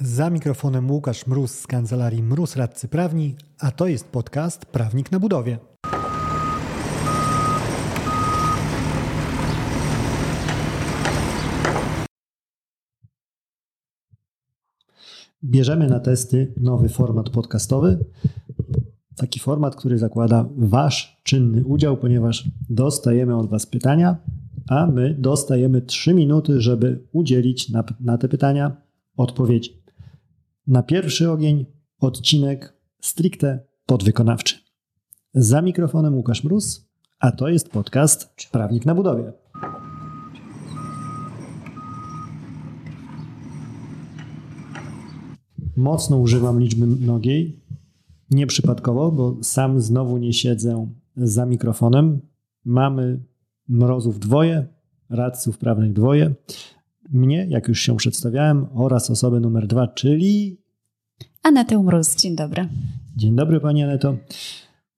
Za mikrofonem Łukasz Mróz z kancelarii Mróz Radcy Prawni, a to jest podcast Prawnik na budowie. Bierzemy na testy nowy format podcastowy. Taki format, który zakłada Wasz czynny udział, ponieważ dostajemy od Was pytania, a my dostajemy 3 minuty, żeby udzielić na, na te pytania odpowiedzi. Na pierwszy ogień odcinek stricte podwykonawczy. Za mikrofonem Łukasz Mróz, a to jest podcast Prawnik na budowie. Mocno używam liczby mnogiej, nieprzypadkowo, bo sam znowu nie siedzę za mikrofonem. Mamy mrozów dwoje, radców prawnych dwoje mnie, jak już się przedstawiałem, oraz osobę numer dwa, czyli. Anetę Mróz. Dzień dobry. Dzień dobry, Pani Aneto.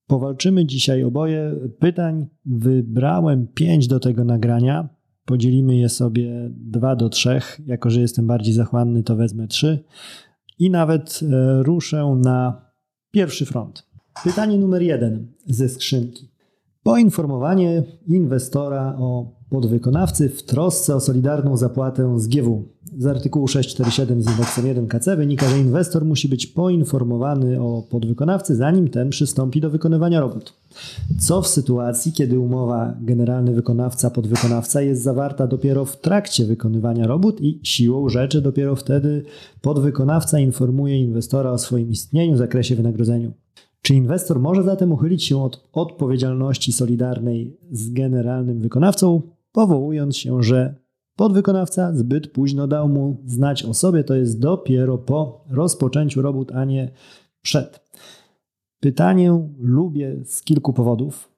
Powalczymy dzisiaj oboje. Pytań wybrałem pięć do tego nagrania. Podzielimy je sobie dwa do trzech. Jako, że jestem bardziej zachłanny, to wezmę trzy. I nawet e, ruszę na pierwszy front. Pytanie numer jeden ze skrzynki. Poinformowanie inwestora o podwykonawcy w trosce o solidarną zapłatę z GW. Z artykułu 647 z indeksem 1 KC wynika, że inwestor musi być poinformowany o podwykonawcy, zanim ten przystąpi do wykonywania robót. Co w sytuacji, kiedy umowa generalny wykonawca podwykonawca jest zawarta dopiero w trakcie wykonywania robót i siłą rzeczy dopiero wtedy podwykonawca informuje inwestora o swoim istnieniu zakresie wynagrodzenia. Czy inwestor może zatem uchylić się od odpowiedzialności solidarnej z generalnym wykonawcą, powołując się, że podwykonawca zbyt późno dał mu znać o sobie, to jest dopiero po rozpoczęciu robót, a nie przed. Pytanie lubię z kilku powodów.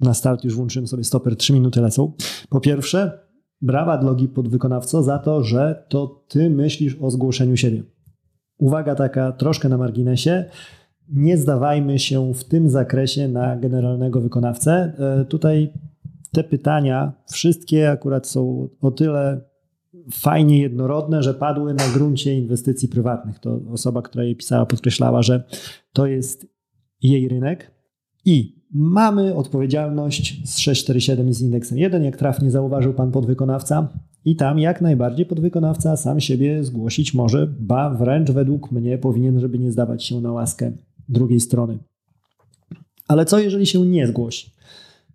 Na start już włączyłem sobie stoper, 3 minuty lecą. Po pierwsze, brawa drogi podwykonawco za to, że to ty myślisz o zgłoszeniu siebie. Uwaga taka troszkę na marginesie nie zdawajmy się w tym zakresie na generalnego wykonawcę. E, tutaj te pytania wszystkie akurat są o tyle fajnie jednorodne, że padły na gruncie inwestycji prywatnych. To osoba, która je pisała, podkreślała, że to jest jej rynek i mamy odpowiedzialność z 647 z indeksem 1, jak trafnie zauważył pan podwykonawca. I tam jak najbardziej podwykonawca sam siebie zgłosić może, ba wręcz według mnie powinien, żeby nie zdawać się na łaskę drugiej strony. Ale co jeżeli się nie zgłosi?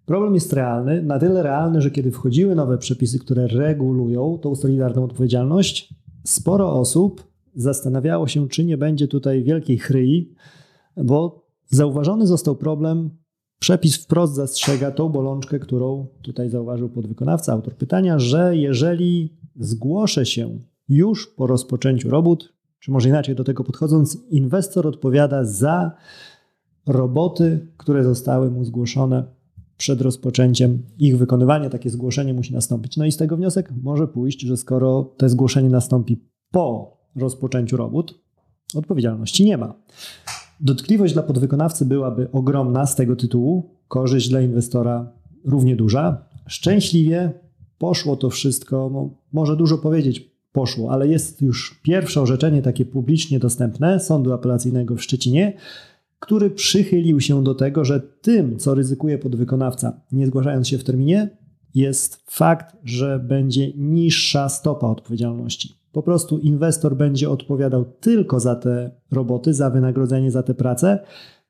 Problem jest realny, na tyle realny, że kiedy wchodziły nowe przepisy, które regulują tą solidarną odpowiedzialność, sporo osób zastanawiało się, czy nie będzie tutaj wielkiej chryi, bo zauważony został problem, przepis wprost zastrzega tą bolączkę, którą tutaj zauważył podwykonawca, autor pytania, że jeżeli zgłoszę się już po rozpoczęciu robót, czy może inaczej do tego podchodząc, inwestor odpowiada za roboty, które zostały mu zgłoszone przed rozpoczęciem ich wykonywania. Takie zgłoszenie musi nastąpić. No i z tego wniosek może pójść, że skoro to zgłoszenie nastąpi po rozpoczęciu robót, odpowiedzialności nie ma. Dotkliwość dla podwykonawcy byłaby ogromna z tego tytułu, korzyść dla inwestora równie duża. Szczęśliwie poszło to wszystko, no, może dużo powiedzieć, poszło, ale jest już pierwsze orzeczenie takie publicznie dostępne Sądu Apelacyjnego w Szczecinie, który przychylił się do tego, że tym, co ryzykuje podwykonawca, nie zgłaszając się w terminie, jest fakt, że będzie niższa stopa odpowiedzialności. Po prostu inwestor będzie odpowiadał tylko za te roboty, za wynagrodzenie za te prace,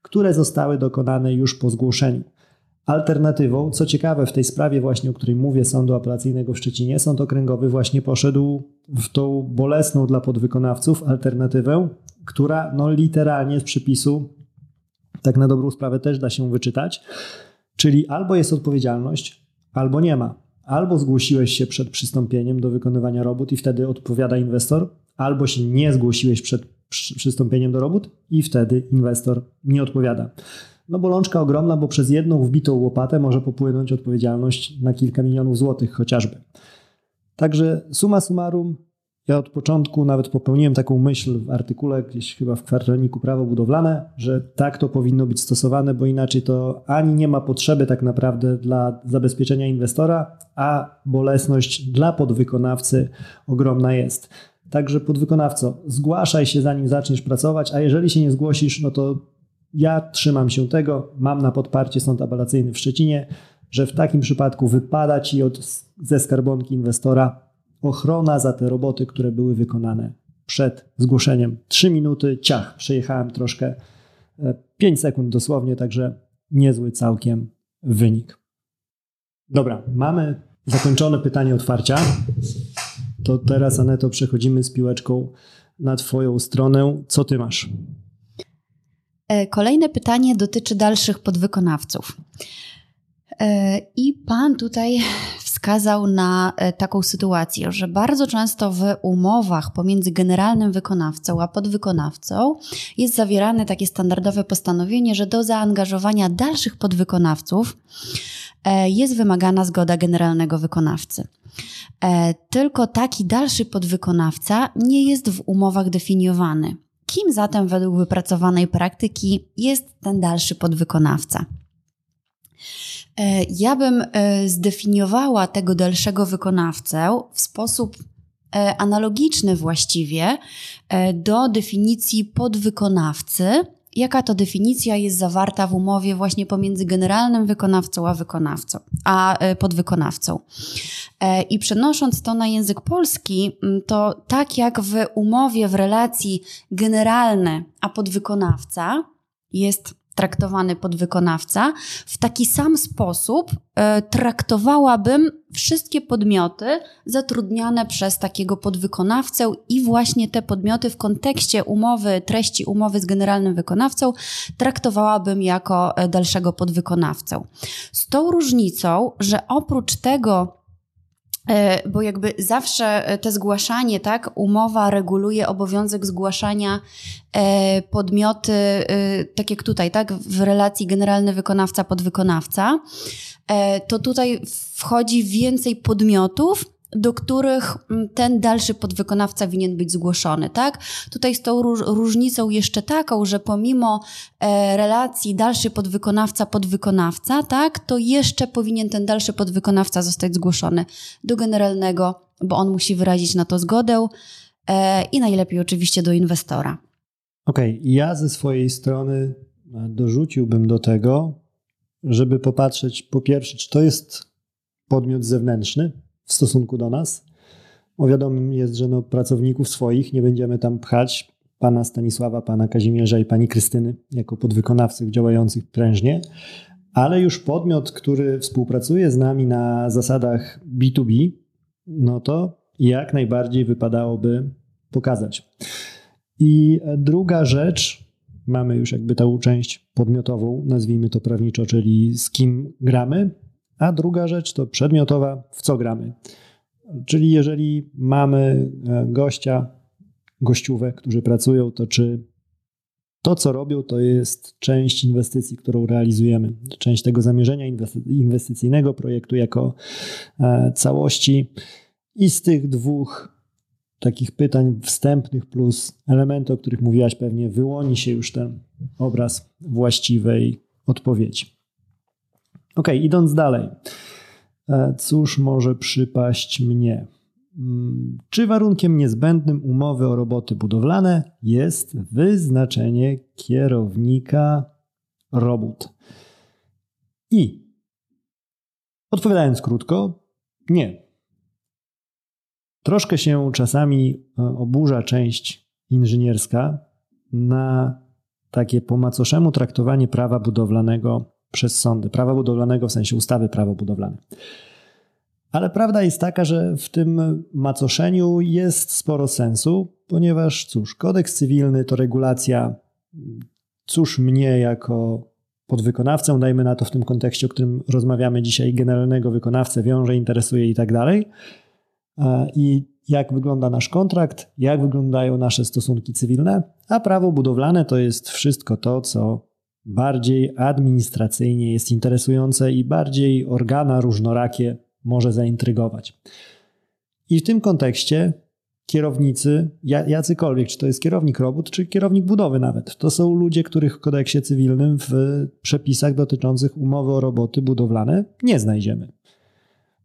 które zostały dokonane już po zgłoszeniu. Alternatywą, co ciekawe w tej sprawie właśnie, o której mówię, Sądu Apelacyjnego w Szczecinie, Sąd Okręgowy właśnie poszedł w tą bolesną dla podwykonawców alternatywę, która no, literalnie z przepisu, tak na dobrą sprawę też da się wyczytać, czyli albo jest odpowiedzialność, albo nie ma. Albo zgłosiłeś się przed przystąpieniem do wykonywania robót i wtedy odpowiada inwestor, albo się nie zgłosiłeś przed przystąpieniem do robót i wtedy inwestor nie odpowiada. No bolączka ogromna, bo przez jedną wbitą łopatę może popłynąć odpowiedzialność na kilka milionów złotych chociażby. Także suma summarum, ja od początku nawet popełniłem taką myśl w artykule gdzieś chyba w kwartalniku Prawo Budowlane, że tak to powinno być stosowane, bo inaczej to ani nie ma potrzeby tak naprawdę dla zabezpieczenia inwestora, a bolesność dla podwykonawcy ogromna jest. Także podwykonawco, zgłaszaj się zanim zaczniesz pracować, a jeżeli się nie zgłosisz, no to ja trzymam się tego, mam na podparcie sąd apelacyjny w Szczecinie, że w takim przypadku wypada ci od, ze skarbonki inwestora ochrona za te roboty, które były wykonane przed zgłoszeniem. Trzy minuty, ciach, przejechałem troszkę, e, pięć sekund dosłownie, także niezły całkiem wynik. Dobra, mamy zakończone pytanie otwarcia. To teraz, Aneto, przechodzimy z piłeczką na Twoją stronę. Co Ty masz? E, kolejne pytanie dotyczy dalszych podwykonawców. E, I pan tutaj wskazał na e, taką sytuację, że bardzo często w umowach pomiędzy generalnym wykonawcą a podwykonawcą jest zawierane takie standardowe postanowienie, że do zaangażowania dalszych podwykonawców jest wymagana zgoda generalnego wykonawcy. Tylko taki dalszy podwykonawca nie jest w umowach definiowany. Kim zatem według wypracowanej praktyki jest ten dalszy podwykonawca? E, ja bym e, zdefiniowała tego dalszego wykonawcę w sposób e, analogiczny właściwie do definicji podwykonawcy, jaka to definicja jest zawarta w umowie właśnie pomiędzy generalnym wykonawcą a wykonawcą, a podwykonawcą. I przenosząc to na język polski, to tak jak w umowie w relacji generalny a podwykonawca jest traktowany podwykonawca, w taki sam sposób e, traktowałabym wszystkie podmioty zatrudniane przez takiego podwykonawcę i właśnie te podmioty w kontekście umowy, treści umowy z generalnym wykonawcą traktowałabym jako e, dalszego podwykonawcę. Z tą różnicą, że oprócz tego, bo jakby zawsze e, te zgłaszanie, tak, umowa reguluje obowiązek zgłaszania e, podmioty, tak jak tutaj, tak, w relacji generalny wykonawca, podwykonawca, to tutaj wchodzi więcej podmiotów, do których mm, ten dalszy podwykonawca winien być zgłoszony, tak? Tutaj z tą róż, różnicą jeszcze taką, że pomimo e, relacji dalszy podwykonawca, podwykonawca, tak? To jeszcze powinien ten dalszy podwykonawca zostać zgłoszony do generalnego, bo on musi wyrazić na to zgodę e, i najlepiej oczywiście do inwestora. Okej, okay. ja ze swojej strony e, dorzuciłbym do tego, żeby popatrzeć po pierwsze, czy to jest podmiot zewnętrzny, w stosunku do nas. Bo wiadomym jest, że no, pracowników swoich nie będziemy tam pchać, pana Stanisława, pana Kazimierza i pani Krystyny, jako podwykonawców działających prężnie, ale już podmiot, który współpracuje z nami na zasadach B2B, no to jak najbardziej wypadałoby pokazać. I druga rzecz, mamy już jakby tą część podmiotową, nazwijmy to prawniczo, czyli z kim gramy, a druga rzecz to przedmiotowa, w co gramy. Czyli jeżeli mamy e, gościa, gościówę, którzy pracują, to czy to, co robią, to jest część inwestycji, którą realizujemy, część tego zamierzenia inwestycyjnego projektu jako e, całości. I z tych dwóch takich pytań wstępnych plus elementy, o których mówiłaś, pewnie wyłoni się już ten obraz właściwej odpowiedzi. Ok, idąc dalej. E, cóż może przypaść mnie? Mm, czy warunkiem niezbędnym umowy o roboty budowlane jest wyznaczenie kierownika robót? I odpowiadając krótko, nie. Troszkę się czasami e, oburza część inżynierska na takie po macoszemu traktowanie prawa budowlanego przez sądy, prawa budowlanego w sensie ustawy prawo budowlane. Ale prawda jest taka, że w tym macoszeniu jest sporo sensu, ponieważ cóż, kodeks cywilny to regulacja, cóż mnie jako podwykonawcę, dajmy na to w tym kontekście, o którym rozmawiamy dzisiaj, generalnego wykonawcę wiąże, interesuje i tak dalej. I jak wygląda nasz kontrakt, jak wyglądają nasze stosunki cywilne, a prawo budowlane to jest wszystko to, co bardziej administracyjnie jest interesujące i bardziej organa różnorakie może zaintrygować. I w tym kontekście kierownicy, jacykolwiek, czy to jest kierownik robót, czy kierownik budowy nawet, to są ludzie, których w kodeksie cywilnym w przepisach dotyczących umowy o roboty budowlane nie znajdziemy.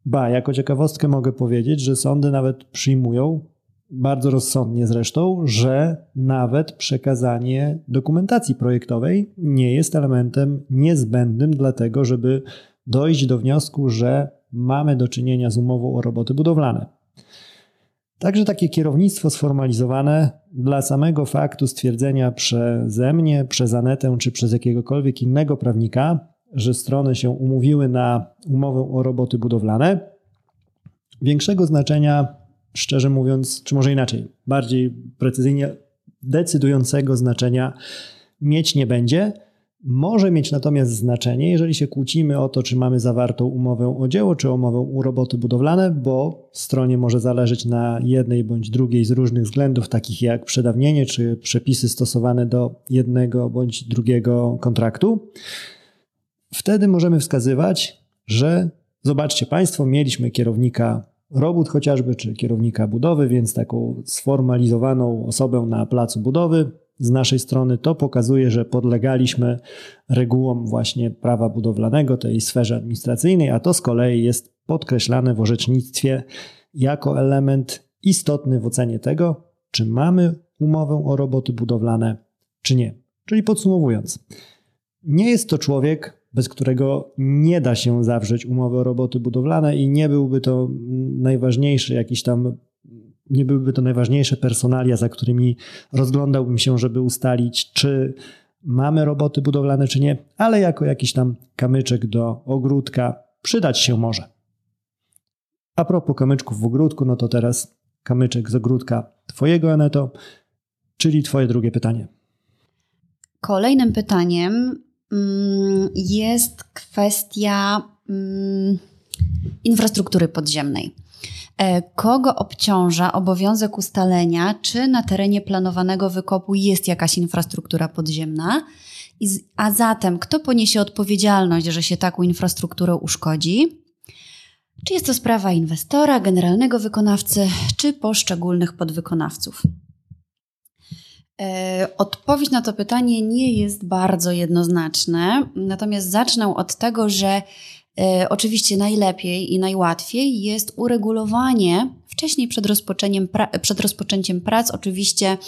Ba, jako ciekawostkę mogę powiedzieć, że sądy nawet przyjmują bardzo rozsądnie zresztą, że nawet przekazanie dokumentacji projektowej nie jest elementem niezbędnym dlatego, żeby dojść do wniosku, że mamy do czynienia z umową o roboty budowlane. Także takie kierownictwo sformalizowane dla samego faktu stwierdzenia przeze mnie, przez Anetę czy przez jakiegokolwiek innego prawnika, że strony się umówiły na umowę o roboty budowlane, większego znaczenia, szczerze mówiąc, czy może inaczej, bardziej precyzyjnie, decydującego znaczenia mieć nie będzie może mieć natomiast znaczenie, jeżeli się kłócimy o to, czy mamy zawartą umowę o dzieło, czy umowę o roboty budowlane, bo stronie może zależeć na jednej bądź drugiej z różnych względów, takich jak przedawnienie, czy przepisy stosowane do jednego bądź drugiego kontraktu. Wtedy możemy wskazywać, że zobaczcie Państwo, mieliśmy kierownika robót chociażby, czy kierownika budowy, więc taką sformalizowaną osobę na placu budowy, z naszej strony, to pokazuje, że podlegaliśmy regułom właśnie prawa budowlanego, tej sferze administracyjnej, a to z kolei jest podkreślane w orzecznictwie jako element istotny w ocenie tego, czy mamy umowę o roboty budowlane, czy nie. Czyli podsumowując, nie jest to człowiek, bez którego nie da się zawrzeć umowy o roboty budowlane i nie byłby to najważniejszy jakiś tam nie byłyby to najważniejsze personalia, za którymi rozglądałbym się, żeby ustalić, czy mamy roboty budowlane, czy nie, ale jako jakiś tam kamyczek do ogródka przydać się może. A propos kamyczków w ogródku, no to teraz kamyczek z ogródka Twojego, Aneto, czyli Twoje drugie pytanie. Kolejnym pytaniem jest kwestia mm, infrastruktury podziemnej. E, kogo obciąża obowiązek ustalenia, czy na terenie planowanego wykopu jest jakaś infrastruktura podziemna, a zatem kto poniesie odpowiedzialność, że się taką infrastrukturę uszkodzi? Czy jest to sprawa inwestora, generalnego wykonawcy, czy poszczególnych podwykonawców? E, odpowiedź na to pytanie nie jest bardzo jednoznaczna, natomiast zacznę od tego, że E, oczywiście najlepiej i najłatwiej jest uregulowanie wcześniej przed rozpoczęciem, przed rozpoczęciem prac, oczywiście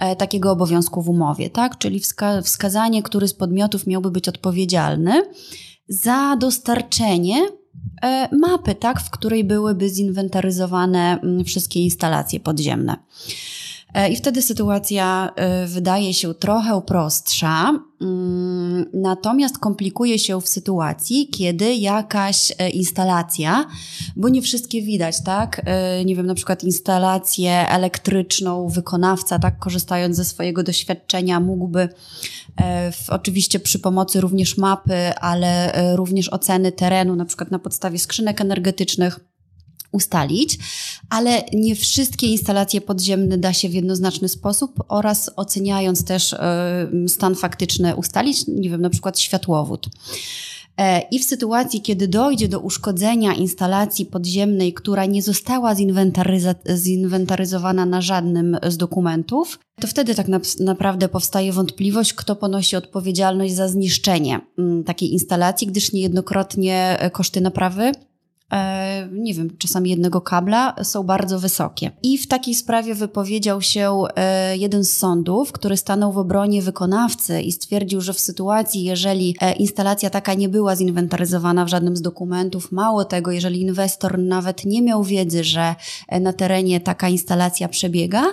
e, takiego obowiązku w umowie, tak? czyli wska wskazanie, który z podmiotów miałby być odpowiedzialny za dostarczenie mapy, tak, w której byłyby zinwentaryzowane mm, wszystkie instalacje podziemne. E, I wtedy sytuacja e, wydaje się trochę prostsza, mm, natomiast komplikuje się w sytuacji, kiedy jakaś e, instalacja, bo nie wszystkie widać, tak? Nie wiem, na przykład instalację elektryczną wykonawca, tak, korzystając ze swojego doświadczenia, mógłby oczywiście przy pomocy również mapy, ale również oceny terenu, na przykład na podstawie skrzynek energetycznych, ustalić, ale nie wszystkie instalacje podziemne da się w jednoznaczny sposób oraz oceniając też e, stan faktyczny ustalić, nie wiem, na przykład światłowód. E, I w sytuacji, kiedy dojdzie do uszkodzenia instalacji podziemnej, która nie została zinwentaryzowana na żadnym z dokumentów, to wtedy tak naprawdę powstaje wątpliwość, kto ponosi odpowiedzialność za zniszczenie mm, takiej instalacji, gdyż niejednokrotnie koszty naprawy E, nie wiem, czasami jednego kabla, są bardzo wysokie. I w takiej sprawie wypowiedział się e, jeden z sądów, który stanął w obronie wykonawcy i stwierdził, że w sytuacji, jeżeli e, instalacja taka nie była zinwentaryzowana w żadnym z dokumentów, mało tego, jeżeli inwestor nawet nie miał wiedzy, że na terenie taka instalacja przebiega,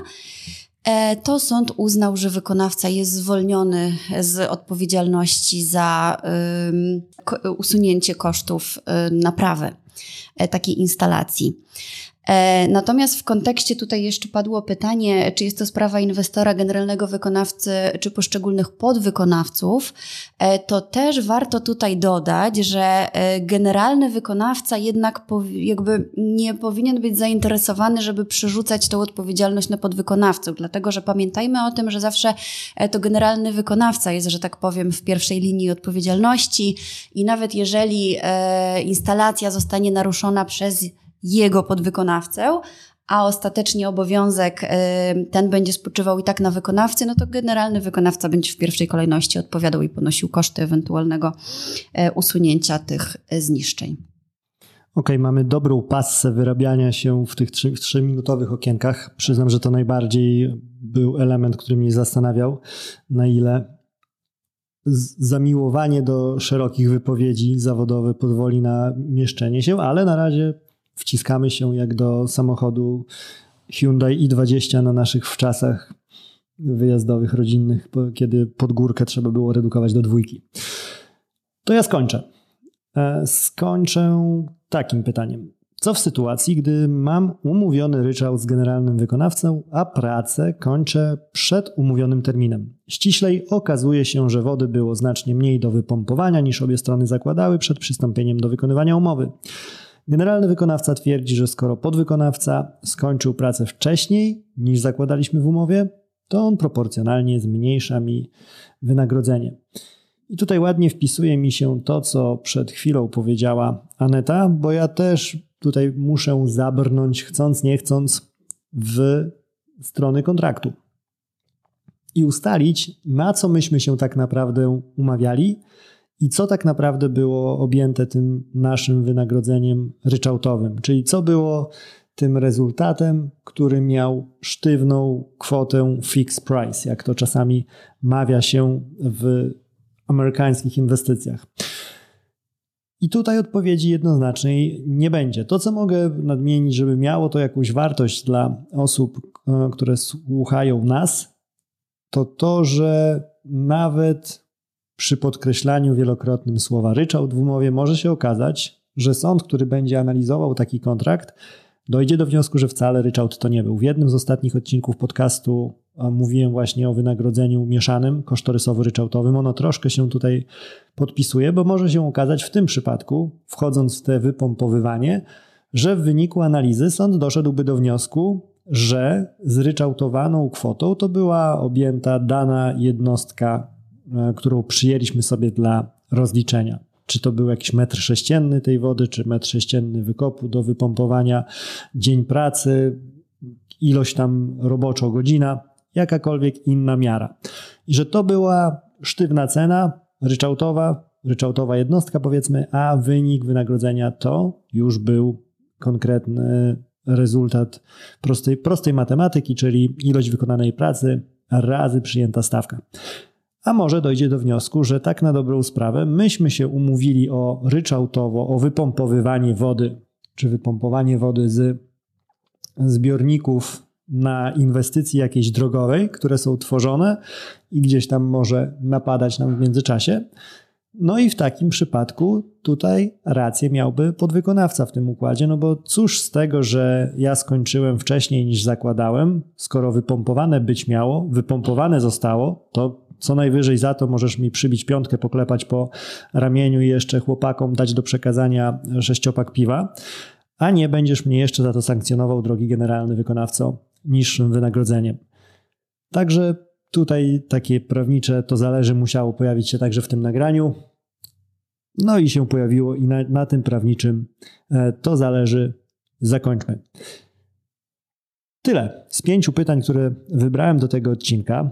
to sąd uznał, że wykonawca jest zwolniony z odpowiedzialności za usunięcie kosztów naprawy. E, takiej instalacji. E, natomiast w kontekście tutaj jeszcze padło pytanie, czy jest to sprawa inwestora, generalnego wykonawcy, czy poszczególnych podwykonawców, e, to też warto tutaj dodać, że generalny wykonawca jednak jakby nie powinien być zainteresowany, żeby przerzucać tą odpowiedzialność na podwykonawców, dlatego że pamiętajmy o tym, że zawsze to generalny wykonawca jest, że tak powiem, w pierwszej linii odpowiedzialności i nawet jeżeli instalacja zostanie naruszona przez jego podwykonawcę, a ostatecznie obowiązek y, ten będzie spoczywał i tak na wykonawcy, no to generalny wykonawca będzie w pierwszej kolejności odpowiadał i ponosił koszty ewentualnego y, usunięcia tych y, zniszczeń. OK, mamy dobrą passę wyrabiania się w tych trzyminutowych okienkach. Przyznam, że to najbardziej był element, który mnie zastanawiał, na ile zamiłowanie do szerokich wypowiedzi zawodowych pozwoli na mieszczenie się, ale na razie wciskamy się jak do samochodu Hyundai i20 na naszych wczasach wyjazdowych, rodzinnych, kiedy pod górkę trzeba było redukować do dwójki. To ja skończę. E, skończę takim pytaniem. Co w sytuacji, gdy mam umówiony ryczałt z generalnym wykonawcą, a pracę kończę przed umówionym terminem? Ściślej okazuje się, że wody było znacznie mniej do wypompowania niż obie strony zakładały przed przystąpieniem do wykonywania umowy. Generalny wykonawca twierdzi, że skoro podwykonawca skończył pracę wcześniej niż zakładaliśmy w umowie, to on proporcjonalnie zmniejsza mi wynagrodzenie. I tutaj ładnie wpisuje mi się to, co przed chwilą powiedziała Aneta, bo ja też tutaj muszę zabrnąć, chcąc, nie chcąc, w strony kontraktu i ustalić, na co myśmy się tak naprawdę umawiali i co tak naprawdę było objęte tym naszym wynagrodzeniem ryczałtowym, czyli co było tym rezultatem, który miał sztywną kwotę fixed price, jak to czasami mawia się w amerykańskich inwestycjach. I tutaj odpowiedzi jednoznacznej nie będzie. To, co mogę nadmienić, żeby miało to jakąś wartość dla osób, e, które słuchają nas, to to, że nawet przy podkreślaniu wielokrotnym słowa ryczałt w umowie może się okazać, że sąd, który będzie analizował taki kontrakt, dojdzie do wniosku, że wcale ryczałt to nie był. W jednym z ostatnich odcinków podcastu mówiłem właśnie o wynagrodzeniu mieszanym, kosztorysowo-ryczałtowym. Ono troszkę się tutaj podpisuje, bo może się okazać w tym przypadku, wchodząc w te wypompowywanie, że w wyniku analizy sąd doszedłby do wniosku, że zryczałtowaną kwotą to była objęta dana jednostka, którą przyjęliśmy sobie dla rozliczenia czy to był jakiś metr sześcienny tej wody, czy metr sześcienny wykopu do wypompowania, dzień pracy, ilość tam roboczo godzina, jakakolwiek inna miara. I że to była sztywna cena, ryczałtowa, ryczałtowa jednostka powiedzmy, a wynik wynagrodzenia to już był konkretny rezultat prostej, prostej matematyki, czyli ilość wykonanej pracy razy przyjęta stawka. A może dojdzie do wniosku, że tak na dobrą sprawę myśmy się umówili o ryczałtowo, o wypompowywanie wody, czy wypompowanie wody z zbiorników na inwestycji jakiejś drogowej, które są tworzone i gdzieś tam może napadać nam w międzyczasie. No i w takim przypadku tutaj rację miałby podwykonawca w tym układzie, no bo cóż z tego, że ja skończyłem wcześniej niż zakładałem, skoro wypompowane być miało, wypompowane zostało, to co najwyżej za to możesz mi przybić piątkę, poklepać po ramieniu i jeszcze chłopakom dać do przekazania sześciopak piwa, a nie będziesz mnie jeszcze za to sankcjonował, drogi generalny wykonawco, niższym wynagrodzeniem. Także tutaj takie prawnicze to zależy musiało pojawić się także w tym nagraniu. No i się pojawiło i na, na tym prawniczym e, to zależy. Zakończmy. Tyle z pięciu pytań, które wybrałem do tego odcinka.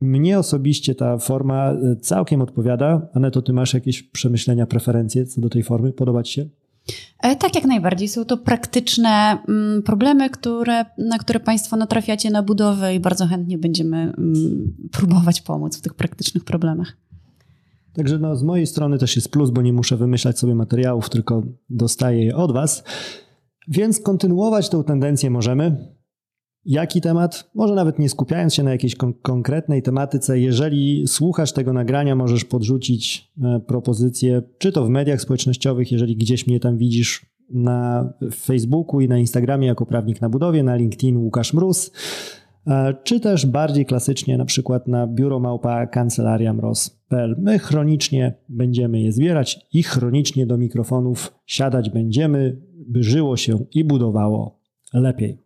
Mnie osobiście ta forma e, całkiem odpowiada. Aneto, ty masz jakieś przemyślenia, preferencje co do tej formy? Podoba ci się? E, tak, jak najbardziej. Są to praktyczne mm, problemy, które, na które Państwo natrafiacie na budowę i bardzo chętnie będziemy mm, próbować pomóc w tych praktycznych problemach. Także no, z mojej strony też jest plus, bo nie muszę wymyślać sobie materiałów, tylko dostaję je od Was. Więc kontynuować tę tendencję możemy. Jaki temat? Może nawet nie skupiając się na jakiejś kon konkretnej tematyce, jeżeli słuchasz tego nagrania, możesz podrzucić e, propozycję, czy to w mediach społecznościowych, jeżeli gdzieś mnie tam widzisz na Facebooku i na Instagramie jako prawnik na budowie, na LinkedIn Łukasz Mróz, e, czy też bardziej klasycznie na przykład na biuro małpa kancelaria mroz.pl. My chronicznie będziemy je zbierać i chronicznie do mikrofonów siadać będziemy, by żyło się i budowało lepiej.